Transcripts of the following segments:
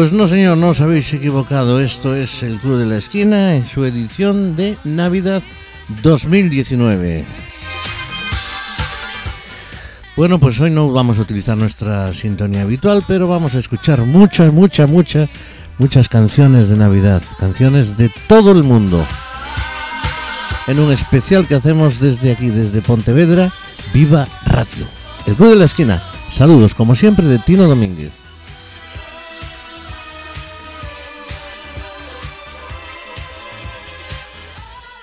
Pues no, señor, no os habéis equivocado. Esto es el Club de la Esquina en su edición de Navidad 2019. Bueno, pues hoy no vamos a utilizar nuestra sintonía habitual, pero vamos a escuchar muchas, muchas, muchas, muchas canciones de Navidad, canciones de todo el mundo. En un especial que hacemos desde aquí, desde Pontevedra, Viva Radio. El Club de la Esquina. Saludos, como siempre, de Tino Domínguez.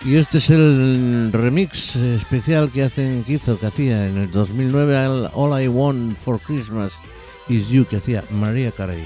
Y este es el remix especial que hacen, que hizo, que hacía en el 2009 al All I Want for Christmas Is You, que hacía María Carey.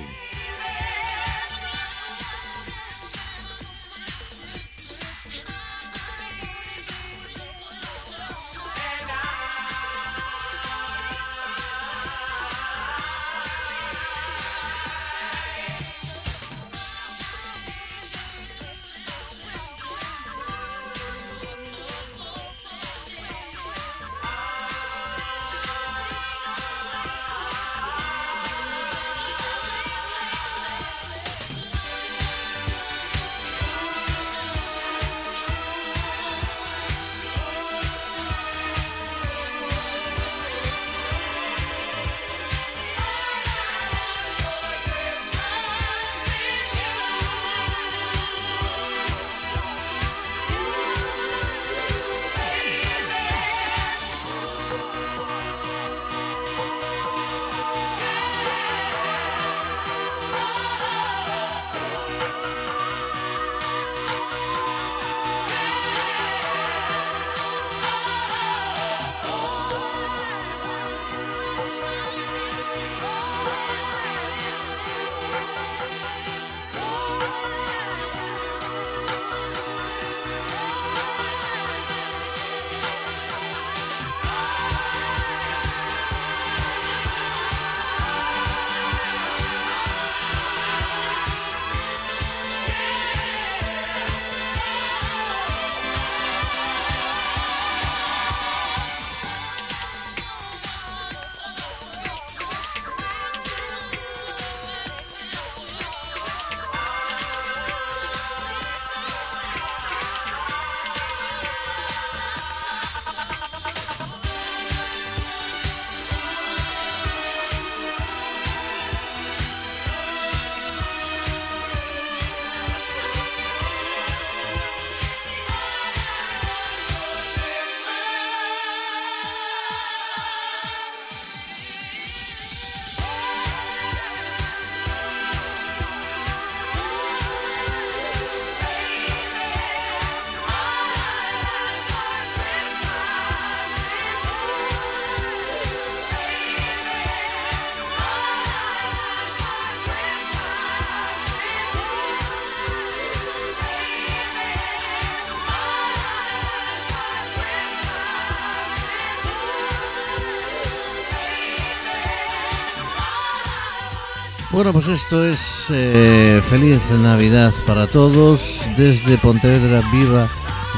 Bueno, pues esto es eh, feliz Navidad para todos desde Pontevedra Viva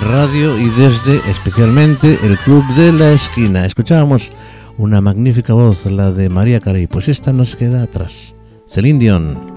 Radio y desde especialmente el Club de la Esquina. Escuchábamos una magnífica voz, la de María Carey, pues esta nos queda atrás. Celine Dion.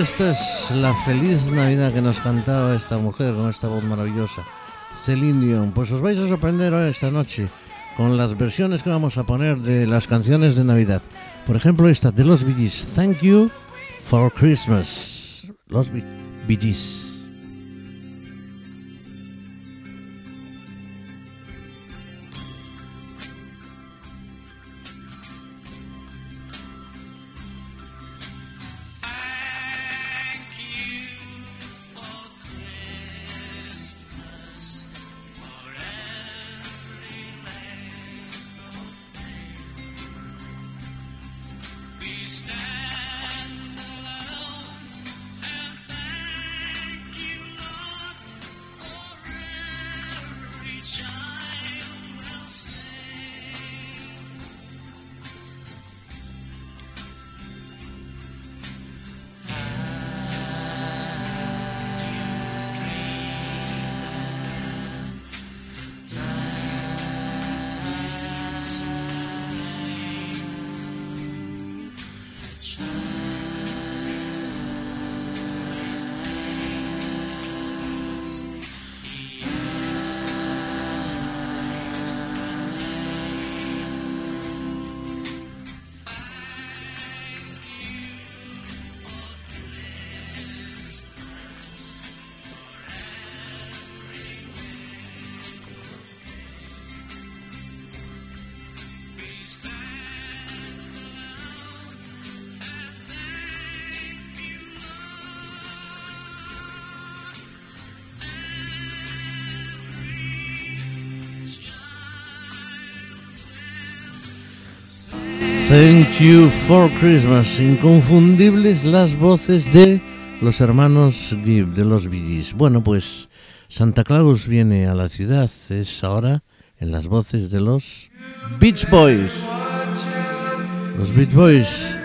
Esta es la feliz Navidad que nos cantaba esta mujer con esta voz maravillosa, Celine Dion. Pues os vais a sorprender hoy esta noche con las versiones que vamos a poner de las canciones de Navidad. Por ejemplo, esta de los Bee Thank You for Christmas. Los Bee Gees. Thank You for Christmas. Inconfundibles las voces de los hermanos Gibb, de los Bee Bueno, pues Santa Claus viene a la ciudad. Es ahora en las voces de los Beach Boys. Los Beach Boys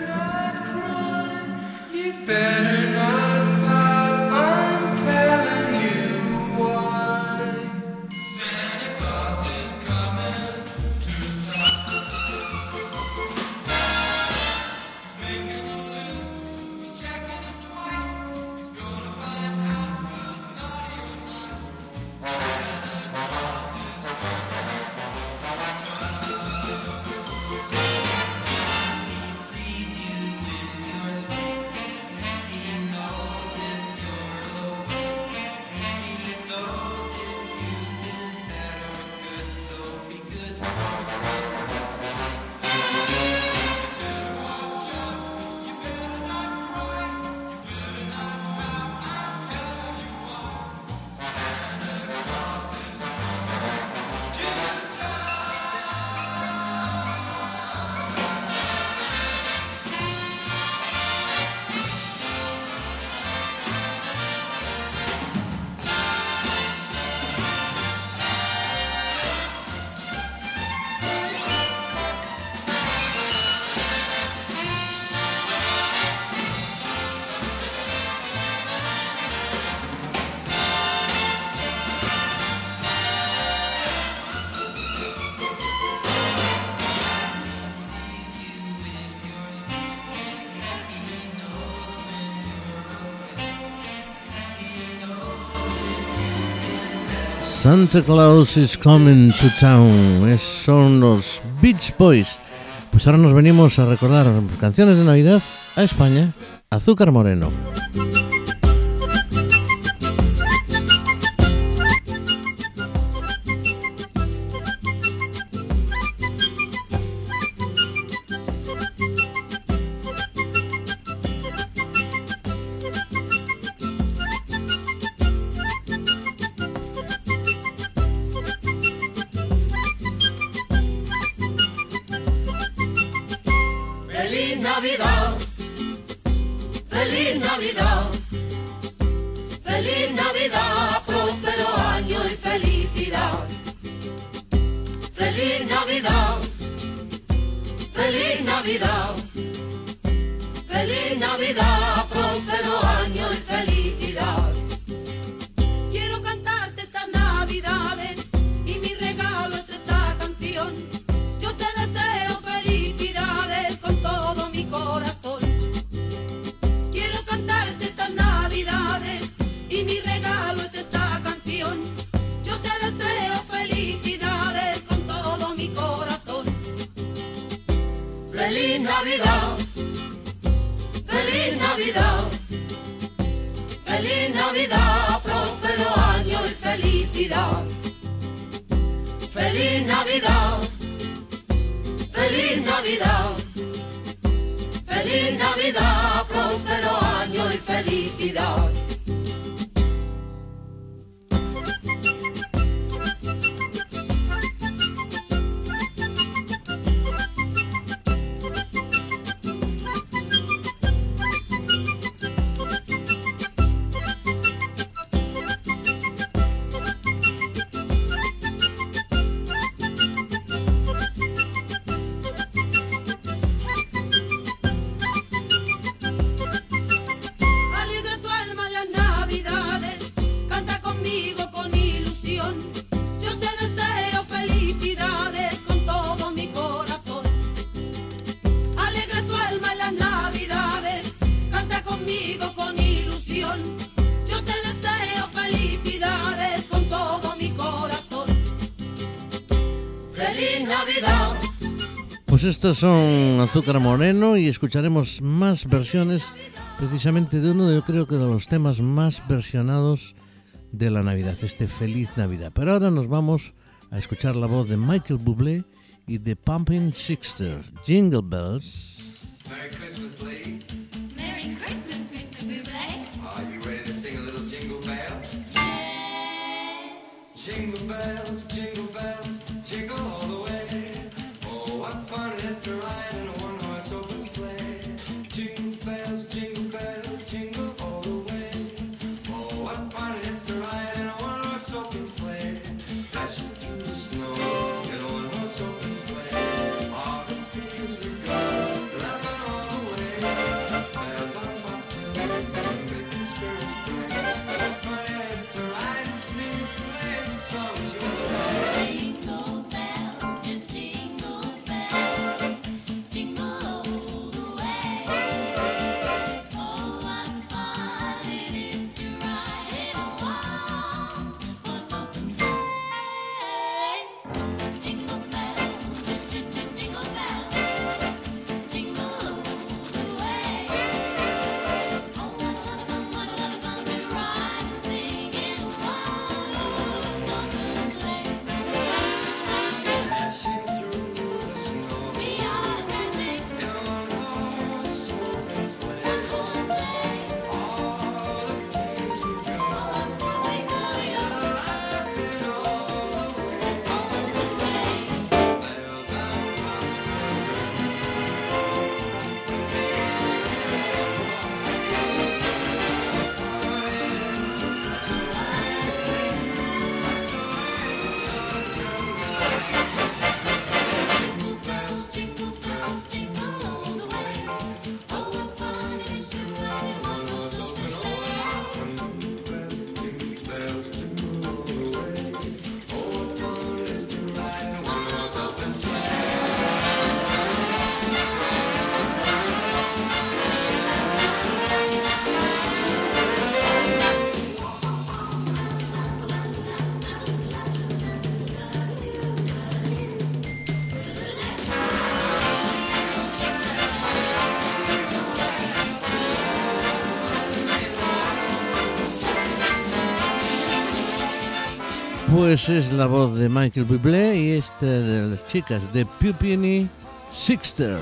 Santa Claus is coming to town. Es, son los Beach Boys. Pues ahora nos venimos a recordar canciones de Navidad a España. Azúcar Moreno. Estos son Azúcar Moreno y escucharemos más versiones precisamente de uno de yo creo que de los temas más versionados de la Navidad, este Feliz Navidad. Pero ahora nos vamos a escuchar la voz de Michael Bublé y de Pumping Sixter, Jingle Bells. Pues es la voz de Michael Bublé y esta de las chicas de Pupini Sixter.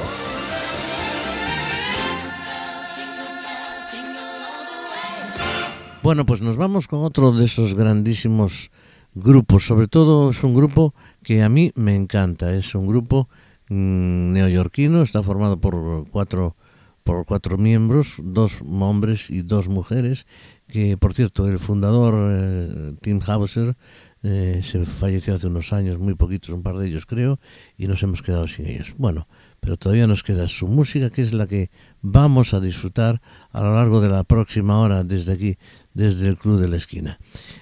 Bueno, pues nos vamos con otro de esos grandísimos grupos. Sobre todo es un grupo que a mí me encanta. Es un grupo mm, neoyorquino, está formado por cuatro, por cuatro miembros, dos hombres y dos mujeres. Que por cierto, el fundador eh, Tim Hauser eh, se falleció hace unos años, muy poquitos, un par de ellos creo, y nos hemos quedado sin ellos. Bueno, pero todavía nos queda su música, que es la que vamos a disfrutar a lo largo de la próxima hora desde aquí, desde el Club de la Esquina.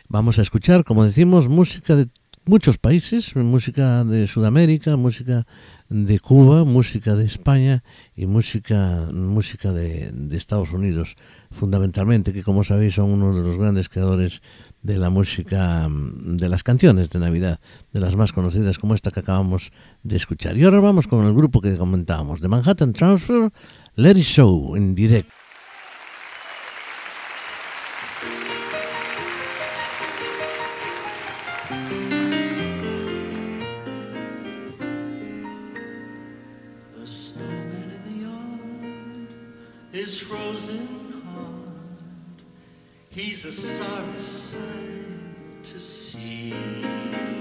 Vamos a escuchar, como decimos, música de muchos países, música de Sudamérica, música de Cuba, música de España y música, música de, de, Estados Unidos, fundamentalmente, que como sabéis son uno de los grandes creadores de la música, mm, de las canciones de Navidad, de las más conocidas como esta que acabamos de escuchar. Y ahora vamos con el grupo que comentábamos, de Manhattan Transfer, Let It Show, en directo. a sorry sight to see.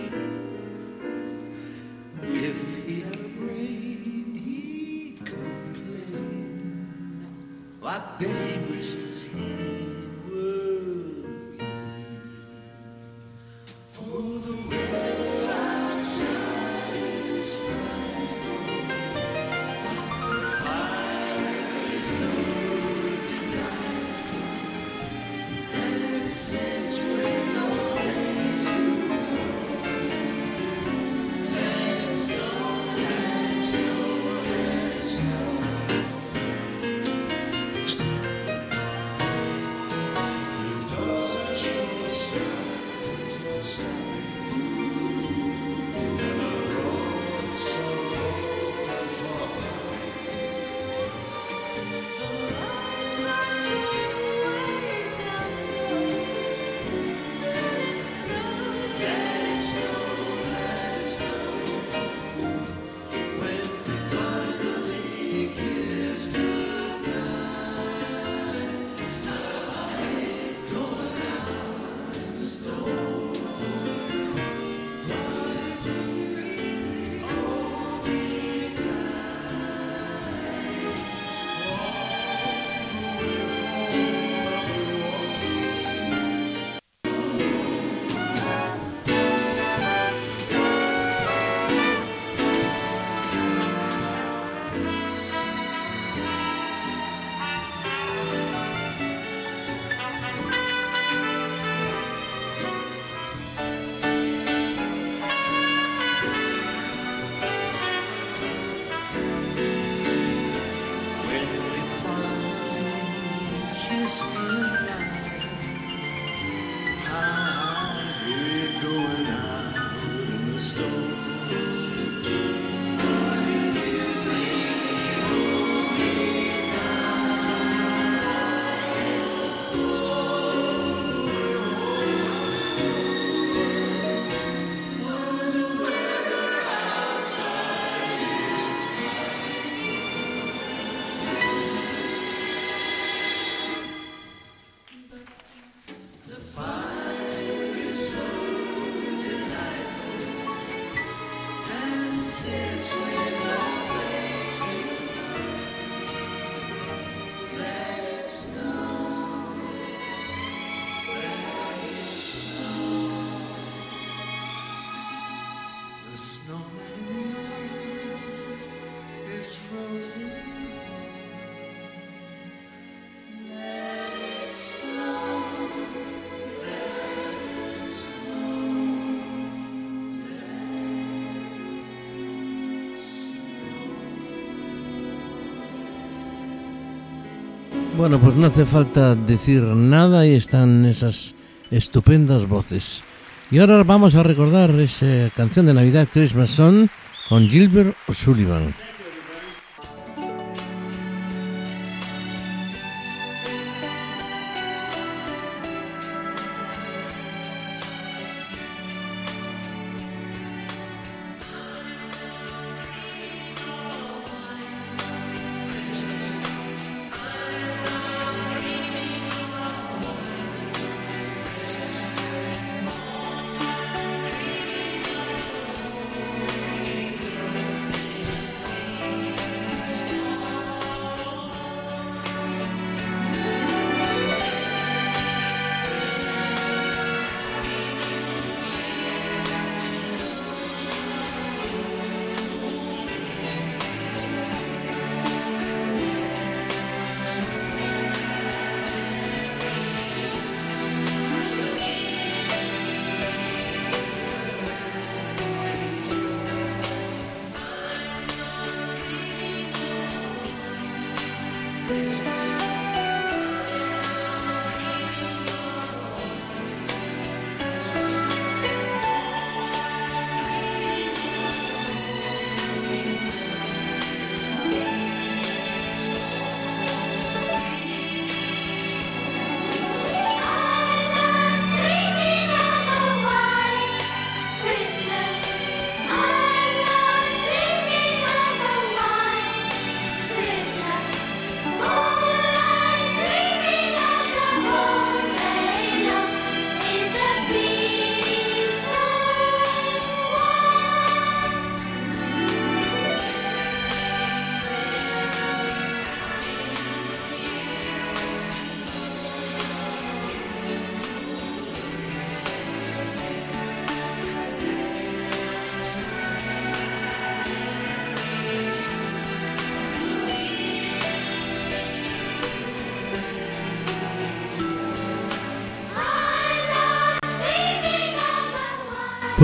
Bueno, pues no hace falta decir nada y están esas estupendas voces. Y ahora vamos a recordar esa canción de Navidad Christmas Song con Gilbert O'Sullivan.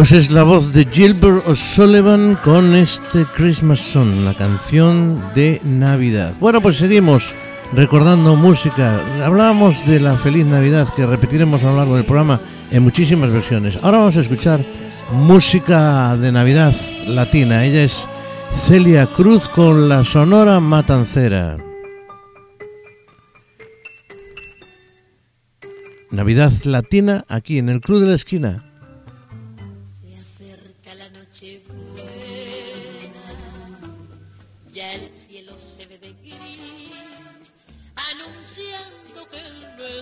Pues es la voz de Gilbert O'Sullivan con este Christmas Song, la canción de Navidad. Bueno, pues seguimos recordando música. Hablábamos de la feliz Navidad que repetiremos a lo largo del programa en muchísimas versiones. Ahora vamos a escuchar música de Navidad latina. Ella es Celia Cruz con la Sonora Matancera. Navidad latina aquí en el Club de la Esquina.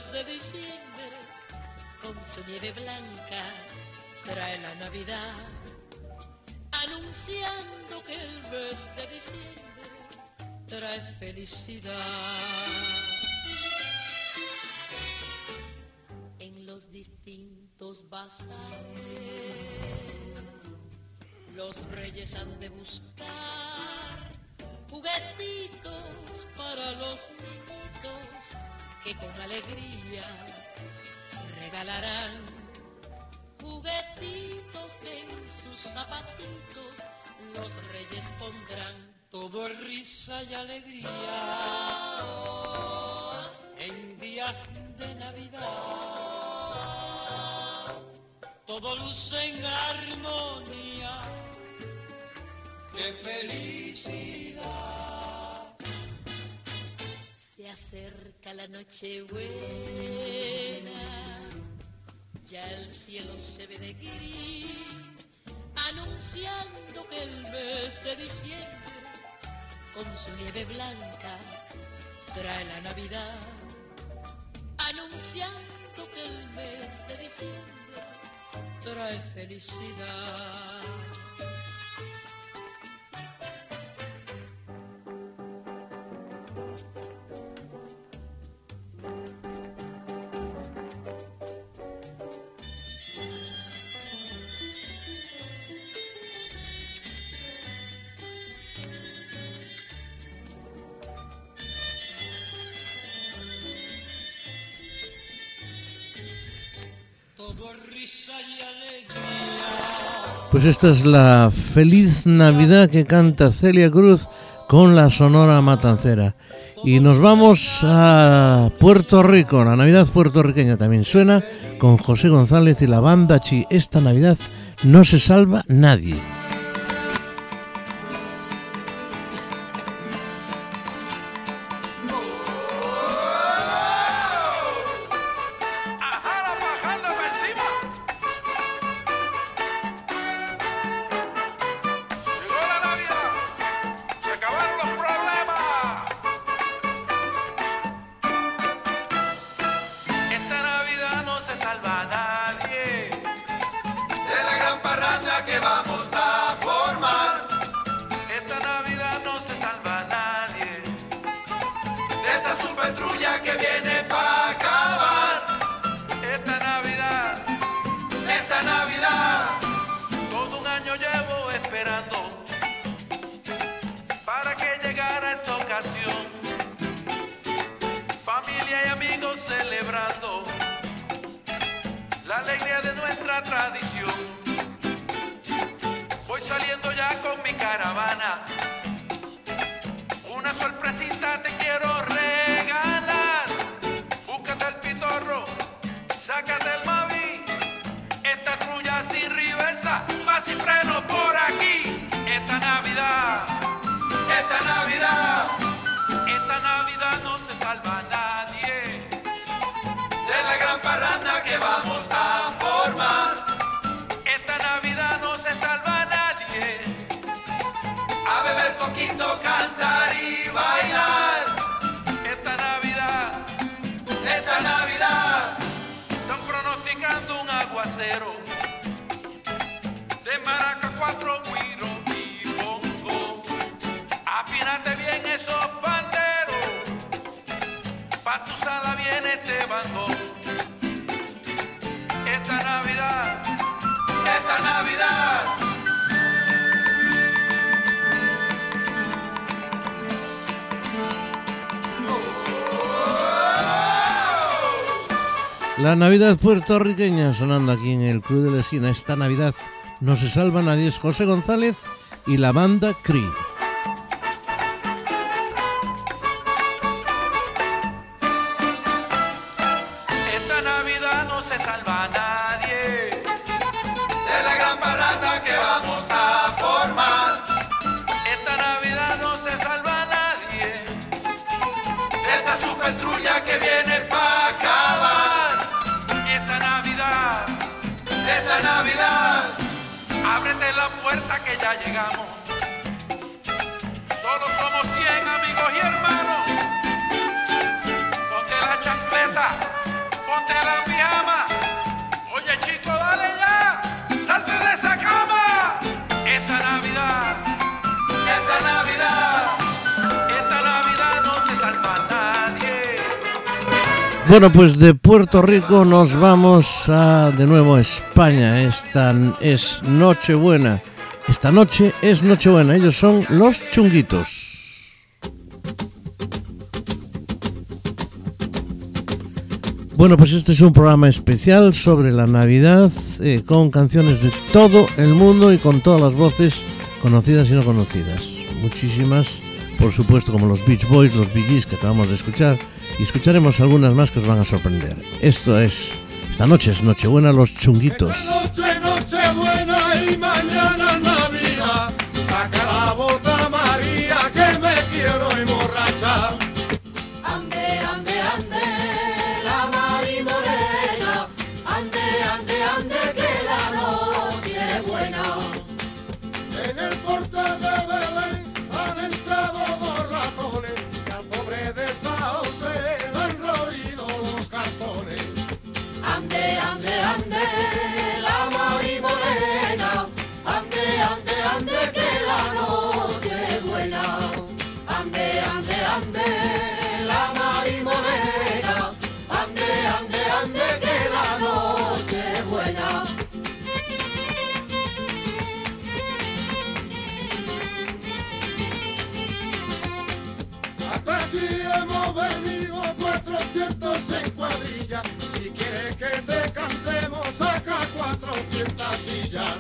De diciembre, con su nieve blanca, trae la Navidad, anunciando que el mes de diciembre trae felicidad. en los distintos bazares. Los reyes han de buscar juguetitos para los niñitos que con alegría regalarán juguetitos que en sus zapatitos los reyes pondrán todo risa y alegría en días de Navidad. Todo luce en armonía. ¡Qué felicidad! Se acerca la noche buena, ya el cielo se ve de gris, anunciando que el mes de diciembre, con su nieve blanca, trae la Navidad anunciando que el mes de diciembre trae felicidad. Pues esta es la feliz Navidad que canta Celia Cruz con la Sonora Matancera. Y nos vamos a Puerto Rico, la Navidad puertorriqueña también suena con José González y la banda Chi. Esta Navidad no se salva nadie. celebrando la alegría de nuestra tradición. Voy saliendo ya con mi caravana. Una sorpresita te quiero regalar. Búscate el pitorro, sácate el mavi. Esta trulla sin reversa, más sin freno por aquí. Esta Navidad, esta Navidad. Lindo cantar y bailar. Esta Navidad, esta Navidad, están pronosticando un aguacero de maraca, cuatro guiro y bongo. Afínate bien esos panderos, pa' tu sala viene este bango. Esta Navidad, esta Navidad. La Navidad puertorriqueña sonando aquí en el Club de la Esquina. Esta Navidad no se salva nadie. Es José González y la banda Cree. Chancleta, ponte la pijama. Oye chico, dale ya, salte de esa cama. Esta Navidad, esta Navidad, esta Navidad no se salva nadie. Bueno, pues de Puerto Rico nos vamos a de nuevo a España. Esta es Nochebuena. Esta noche es Nochebuena. Ellos son los chunguitos. Bueno, pues este es un programa especial sobre la Navidad eh, con canciones de todo el mundo y con todas las voces conocidas y no conocidas. Muchísimas, por supuesto, como los Beach Boys, los Bee que acabamos de escuchar y escucharemos algunas más que os van a sorprender. Esto es, esta noche es Nochebuena, los chunguitos. Noche, buena y mañana 400 sillas.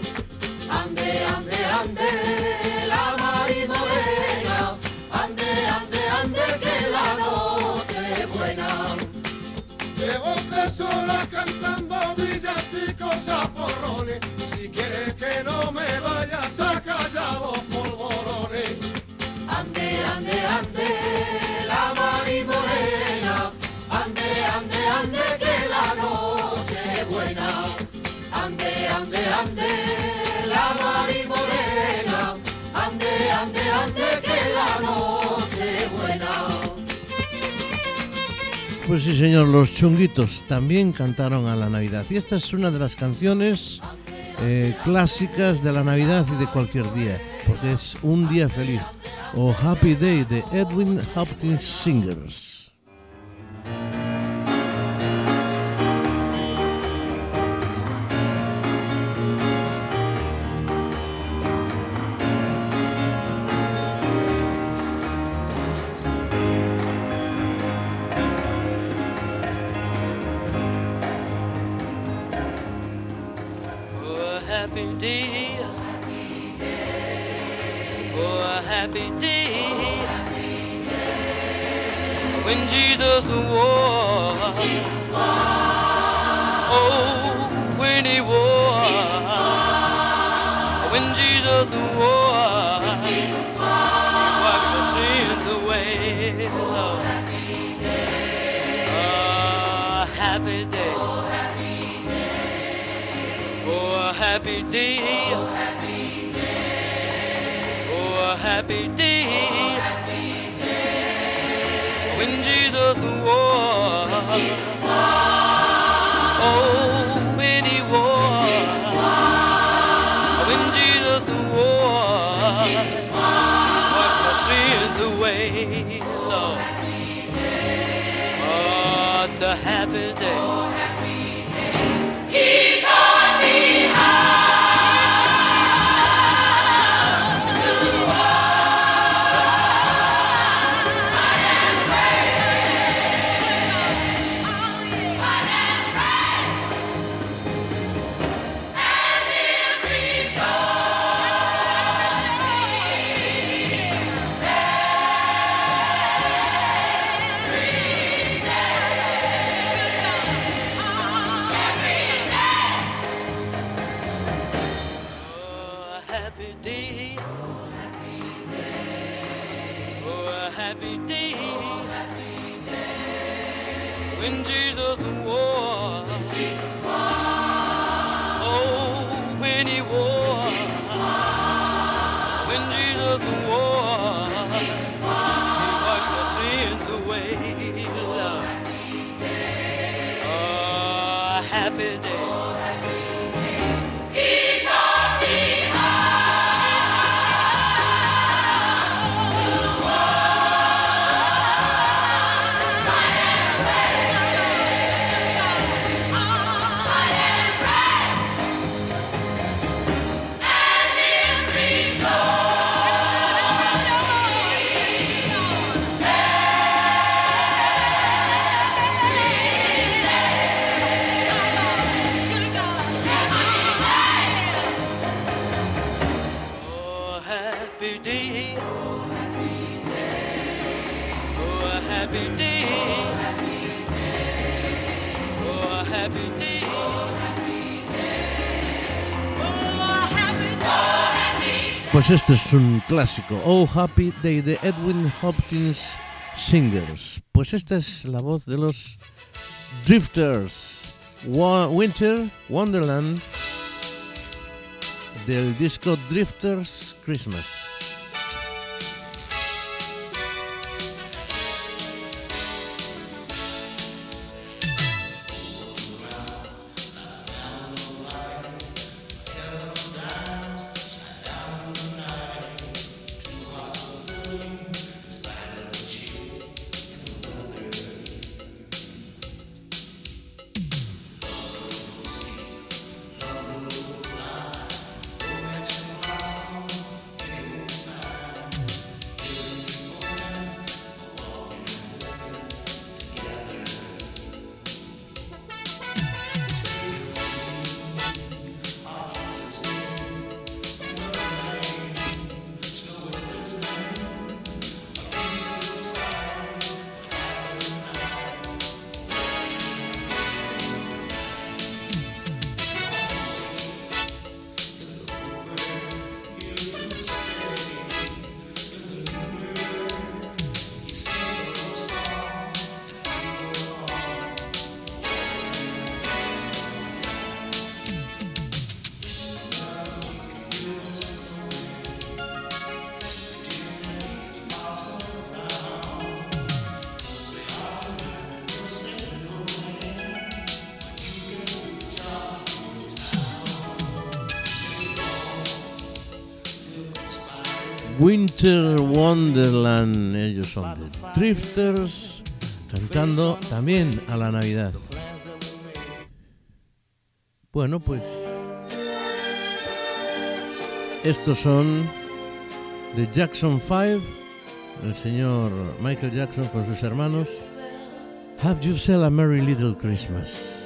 Ande, ande, ande, la Mari Morena. Ande, ande, ande, que la noche es buena. Llevo tres horas cantando villancicos a porrones. Si quieres que no me vaya, saca ya los polvorones. Ande, ande, ande, Pues sí, señor, los chunguitos también cantaron a la Navidad. Y esta es una de las canciones eh, clásicas de la Navidad y de cualquier día, porque es un día feliz. O Happy Day de Edwin Hopkins Singers. A happy day. Oh, a happy day. When Jesus was. Oh, when he was. When Jesus was. He washed my sins away. Oh, happy day. Oh, happy day. Oh, happy day. Oh, a happy day. Oh, a happy day. When Jesus was. Oh, when he was. When Jesus was. He washed my sins away, Lord. Oh, it's a happy day. Oh, when he was. When Jesus was. He washed my sins away. Este es un clásico, Oh Happy Day de Edwin Hopkins Singers. Pues esta es la voz de los Drifters, Winter Wonderland del disco Drifters Christmas. Wonderland, ellos son de Drifters, cantando también a la Navidad. Bueno, pues estos son de Jackson 5, el señor Michael Jackson con sus hermanos. Have yourself a merry little Christmas.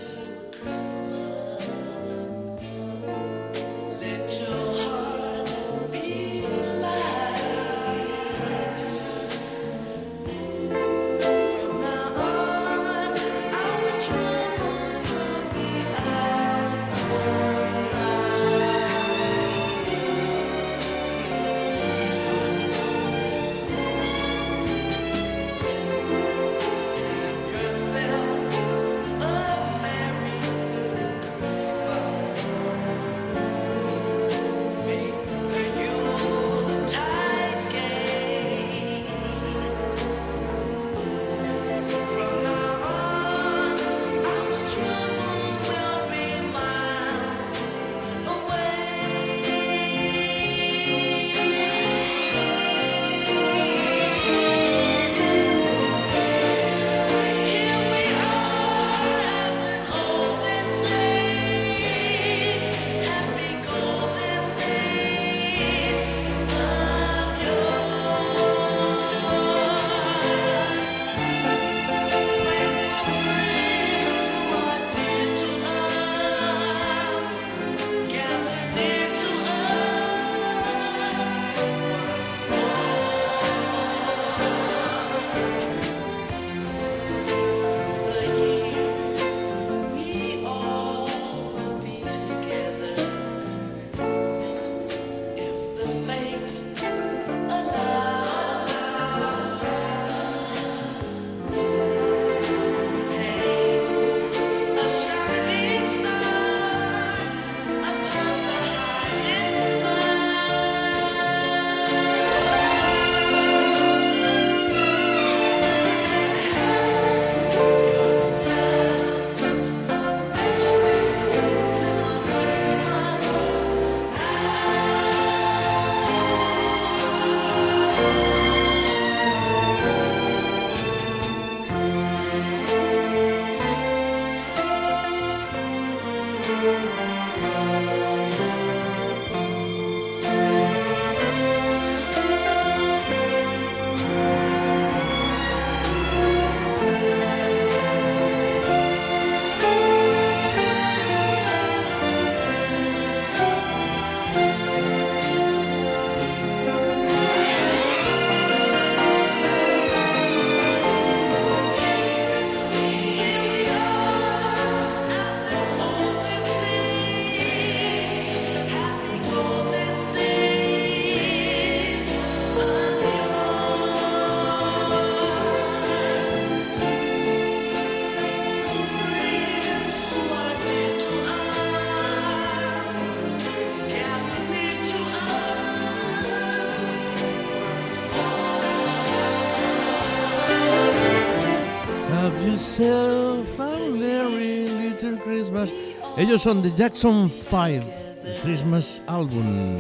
Ellos son The Jackson 5, the Christmas Album.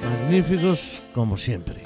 Magníficos como siempre.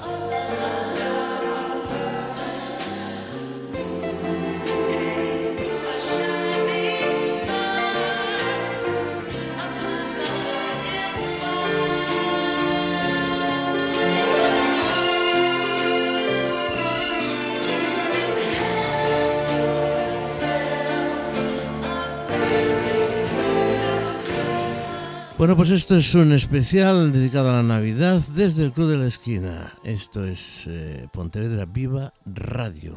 Bueno, pues esto es un especial dedicado a la Navidad desde el Club de la Esquina. Esto es eh, Pontevedra Viva Radio.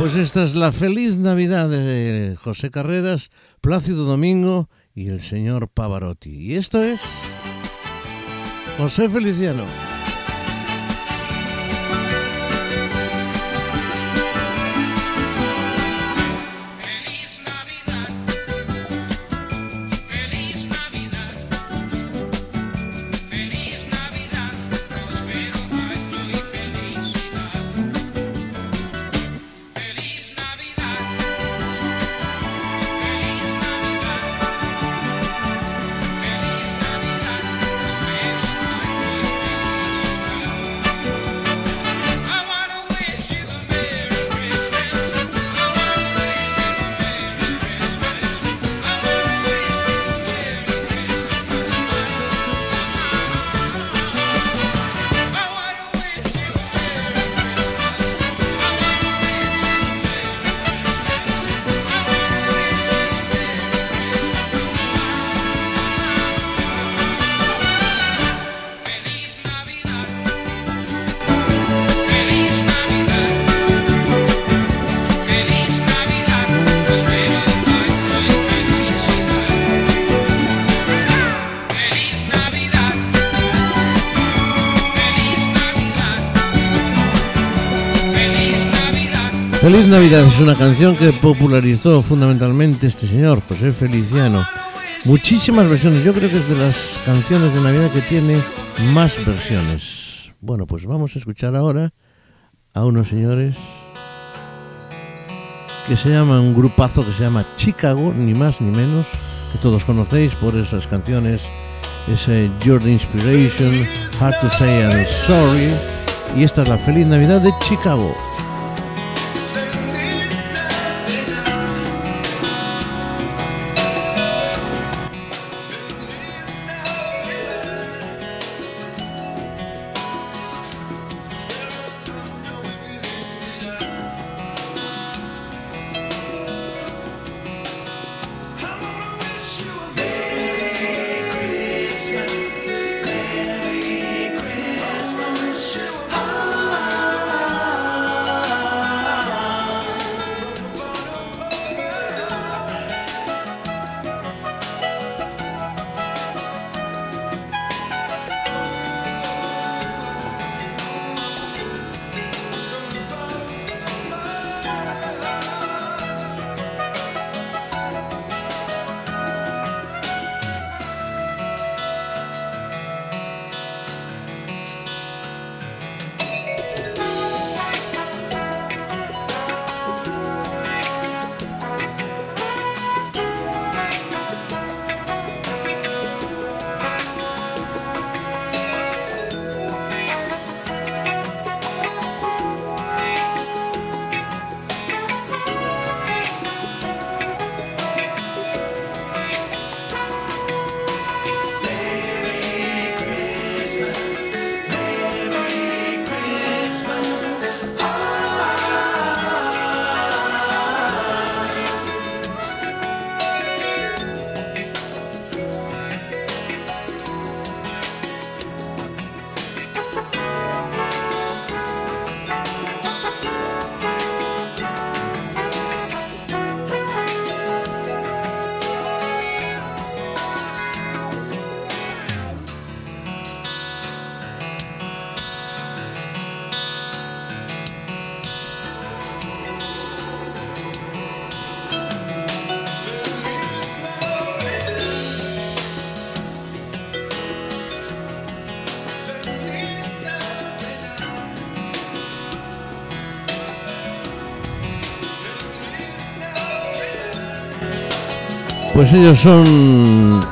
Pues esta es la feliz Navidad de José Carreras, Plácido Domingo y el señor Pavarotti. Y esto es José Feliciano. Feliz Navidad es una canción que popularizó fundamentalmente este señor, José Feliciano. Muchísimas versiones, yo creo que es de las canciones de Navidad que tiene más versiones. Bueno, pues vamos a escuchar ahora a unos señores que se llama un grupazo que se llama Chicago, ni más ni menos, que todos conocéis por esas canciones, ese Your Inspiration, Hard to Say I'm Sorry, y esta es la Feliz Navidad de Chicago. Pues ellos son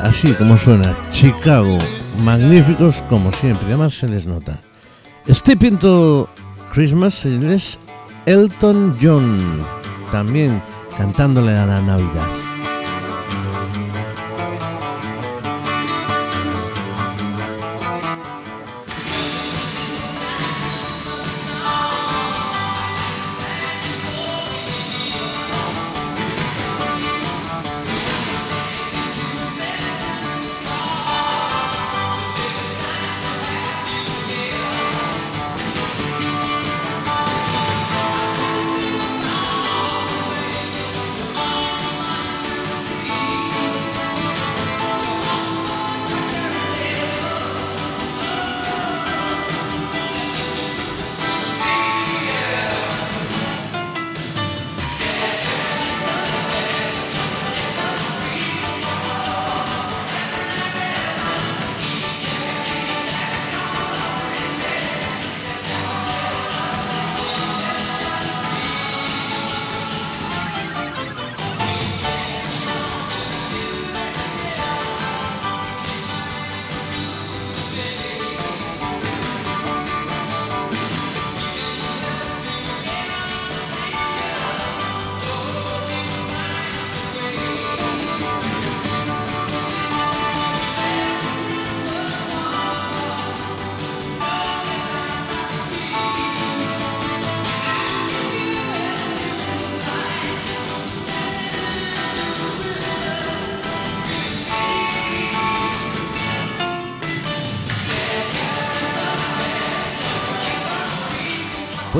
así como suena, Chicago, magníficos como siempre, además se les nota. Step into Christmas es Elton John, también cantándole a la Navidad.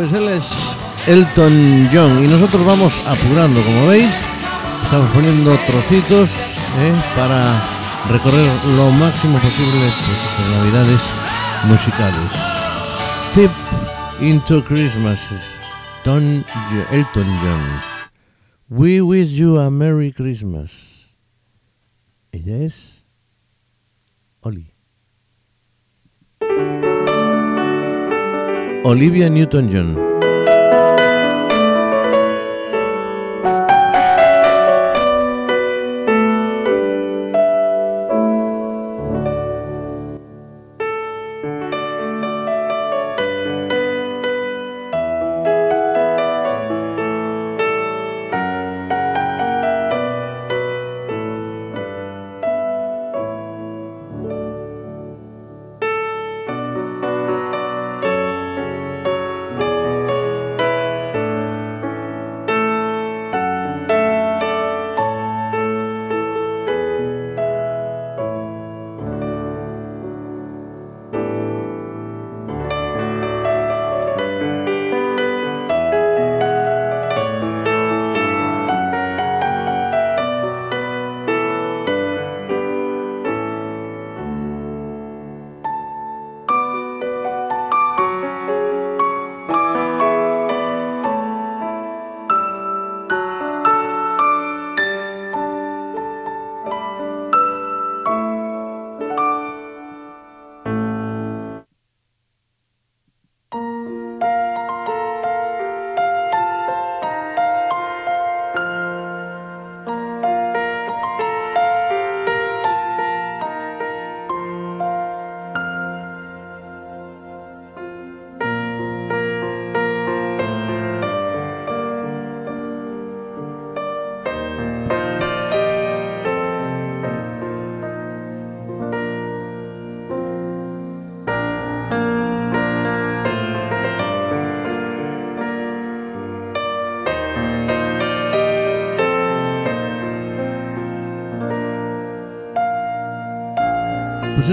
Pues él es Elton John y nosotros vamos apurando, como veis, estamos poniendo trocitos ¿eh? para recorrer lo máximo posible pues, las navidades musicales. Tip into Christmas, Elton John. We wish you a Merry Christmas. Ella es Oli. Olivia Newton-John.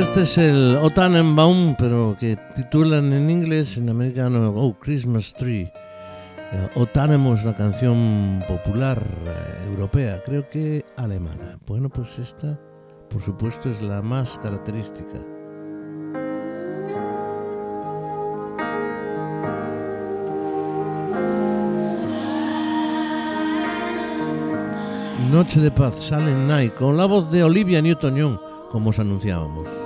Este es el O Tannenbaum, pero que titulan en inglés, en americano, Oh Christmas Tree. Eh, O es una canción popular eh, europea, creo que alemana. Bueno, pues esta, por supuesto, es la más característica. Noche de Paz, Silent Night, con la voz de Olivia Newton-John, como os anunciábamos.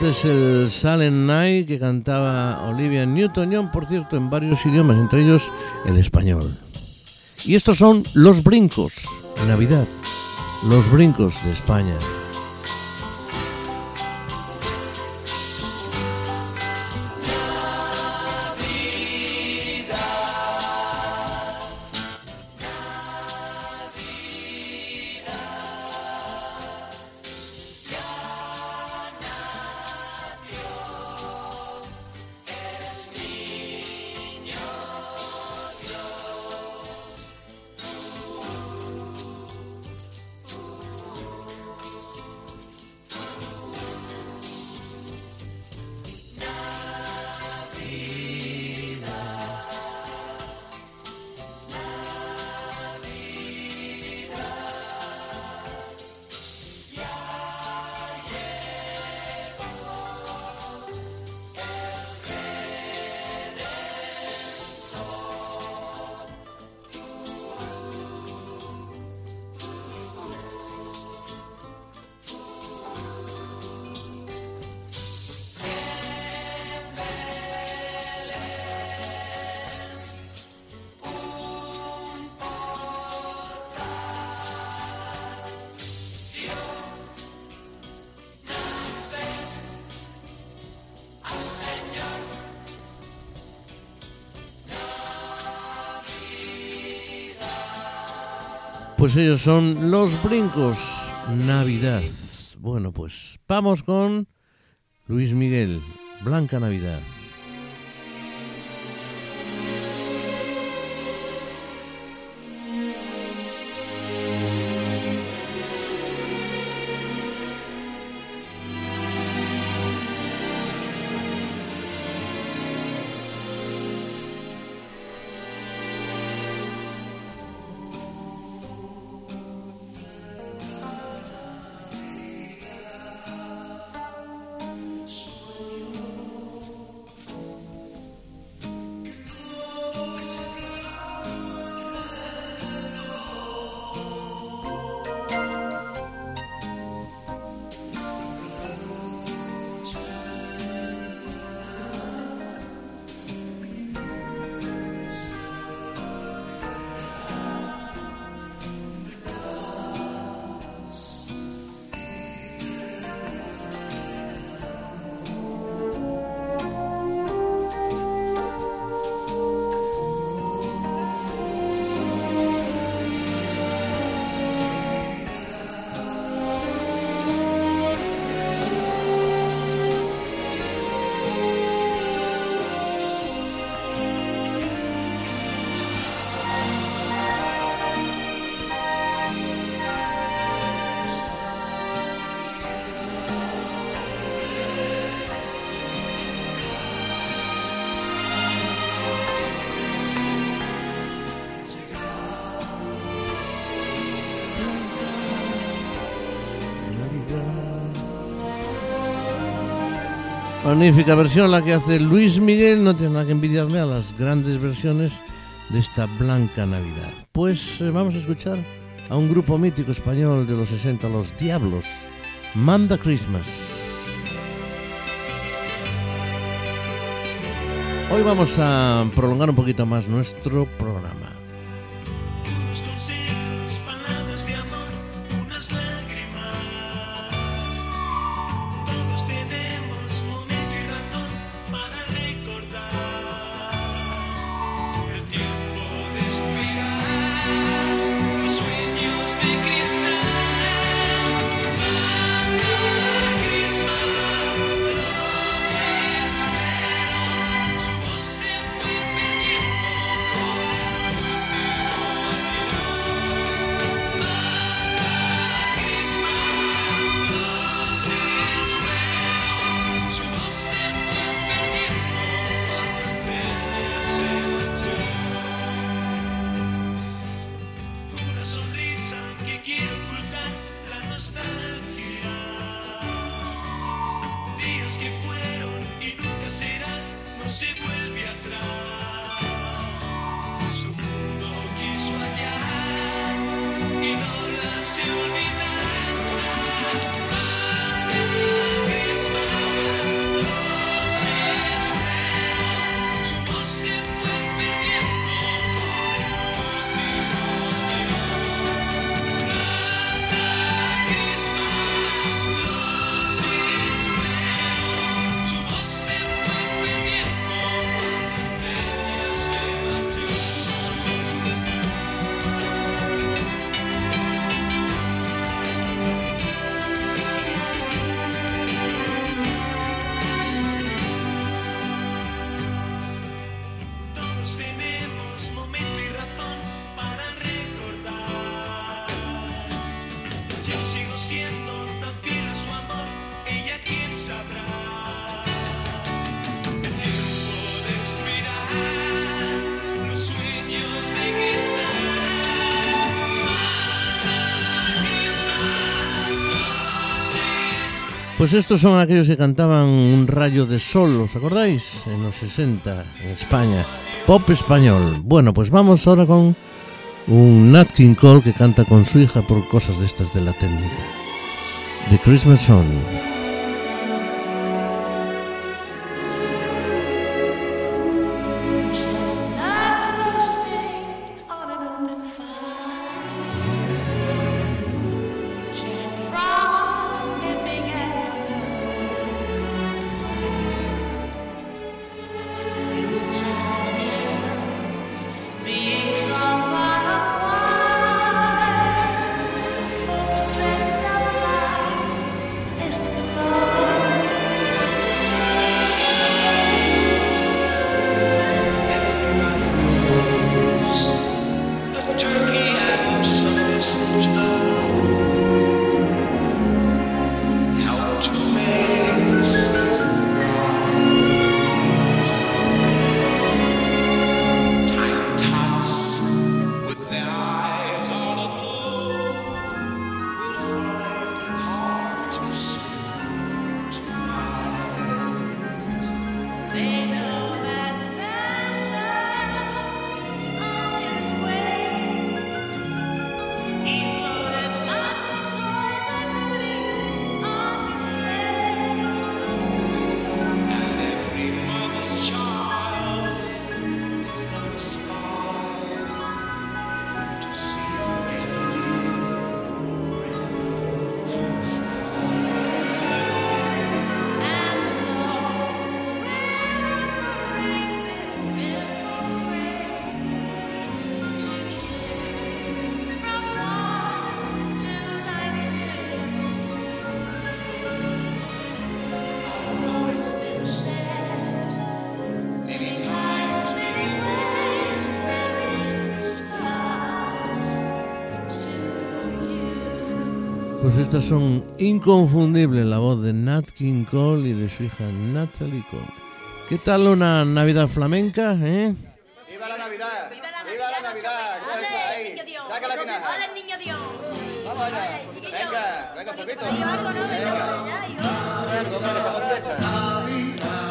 Este es el Silent Night que cantaba Olivia Newton-John, por cierto, en varios idiomas, entre ellos el español. Y estos son los brincos de Navidad, los brincos de España. Pues ellos son los brincos Navidad. Bueno, pues vamos con Luis Miguel, Blanca Navidad. Magnífica versión la que hace Luis Miguel, no tiene nada que envidiarle a las grandes versiones de esta Blanca Navidad. Pues eh, vamos a escuchar a un grupo mítico español de los 60, Los Diablos, Manda Christmas. Hoy vamos a prolongar un poquito más nuestro programa. Pues estos son aquellos que cantaban Un rayo de sol, ¿os acordáis? En los 60, en España. Pop español. Bueno, pues vamos ahora con un Nat King Cole que canta con su hija por cosas de estas de la técnica. The Christmas Song. Son inconfundibles, la voz de Nat King Cole y de su hija Natalie Cole. ¿Qué tal una Navidad flamenca, eh? ¡Viva la Navidad! ¡Viva la Navidad! ¡Saca la tinaja! Hola, niño Dios. Hay algo, ¿no? ¡Venga!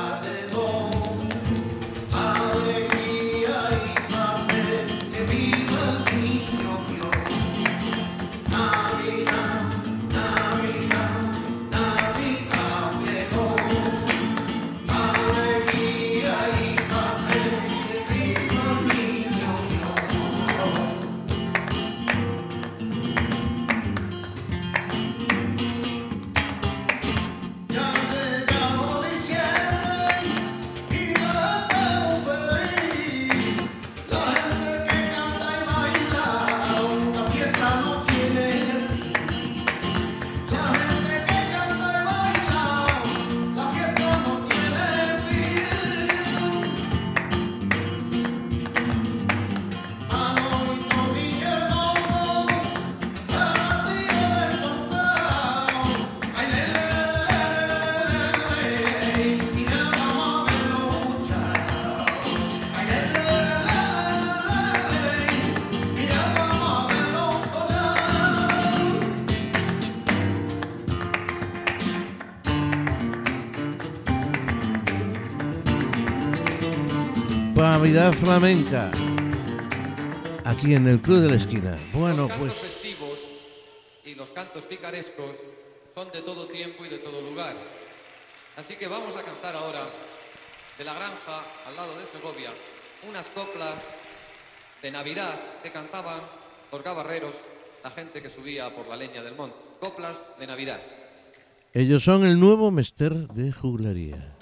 Flamenca. Aquí en el Club de la Esquina. Bueno, los pues cantos festivos y los cantos picarescos son de todo tiempo y de todo lugar. Así que vamos a cantar ahora de la granja al lado de Segovia unas coplas de Navidad que cantaban los gabarreros, la gente que subía por la leña del monte. Coplas de Navidad. ellos son el nuevo mester de juglaría.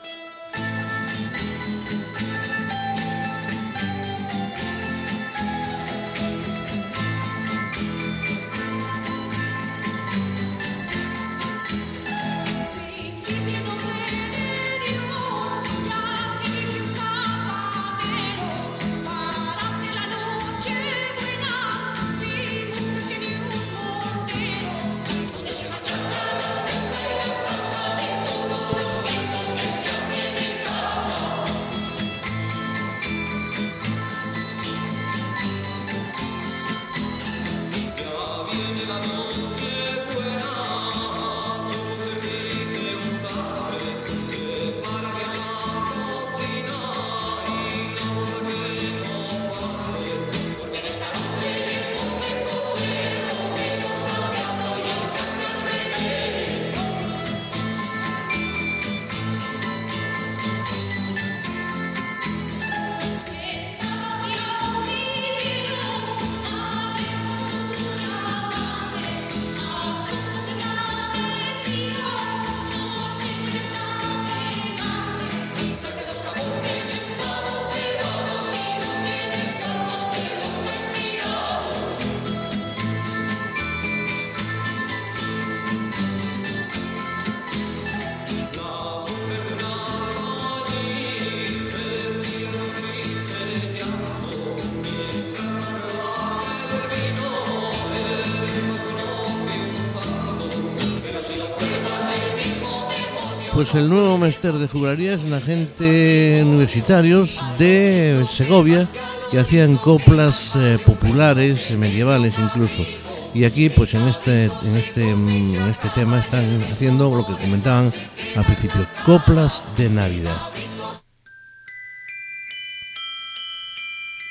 Pues el nuevo máster de juglaría es una gente universitarios de Segovia que hacían coplas eh, populares, medievales incluso. Y aquí, pues en este, en este, mm, en este tema están haciendo lo que comentaban al principio, coplas de Navidad.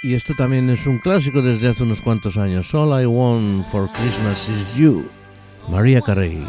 Y esto también es un clásico desde hace unos cuantos años. All I Want for Christmas is You, María Carey.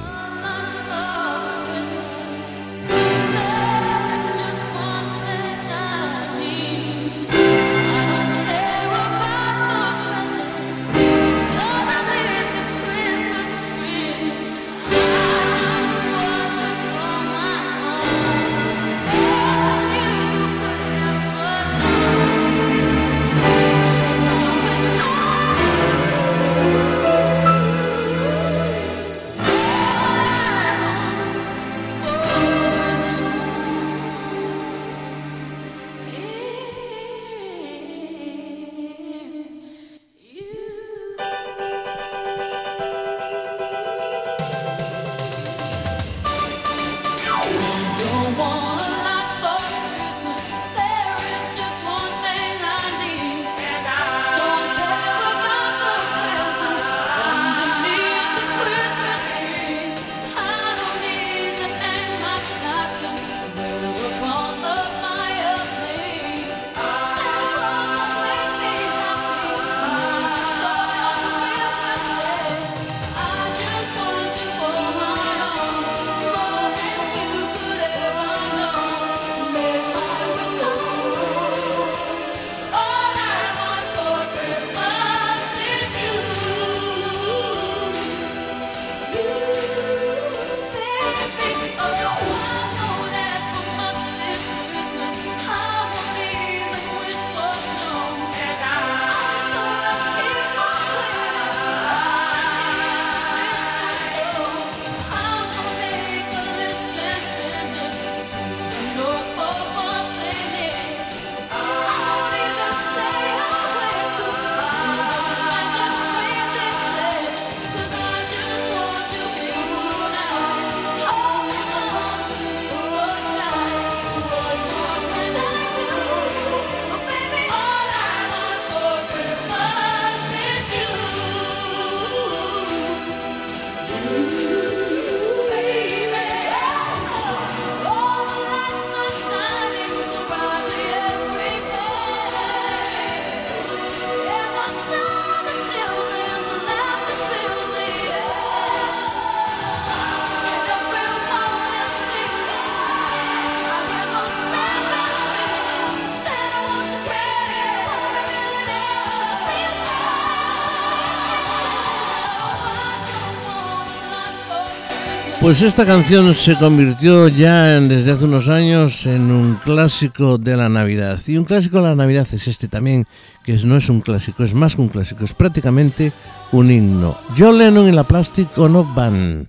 Pues esta canción se convirtió ya desde hace unos años en un clásico de la Navidad. Y un clásico de la Navidad es este también, que no es un clásico, es más que un clásico, es prácticamente un himno. John Lennon y la Plastic Ono Band.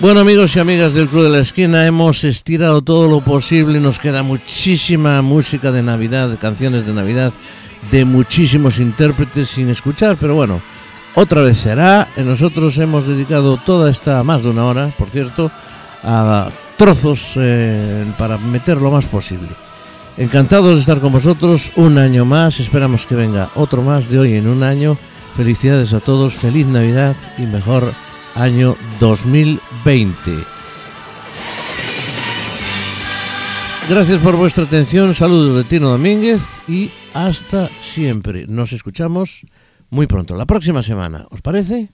Bueno amigos y amigas del Club de la Esquina, hemos estirado todo lo posible, nos queda muchísima música de Navidad, canciones de Navidad, de muchísimos intérpretes sin escuchar, pero bueno, otra vez será. Nosotros hemos dedicado toda esta, más de una hora, por cierto, a trozos eh, para meter lo más posible. Encantados de estar con vosotros un año más, esperamos que venga otro más de hoy en un año. Felicidades a todos, feliz Navidad y mejor año 2020. Gracias por vuestra atención, saludos de Tino Domínguez y hasta siempre. Nos escuchamos muy pronto, la próxima semana. ¿Os parece?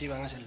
Mira a ver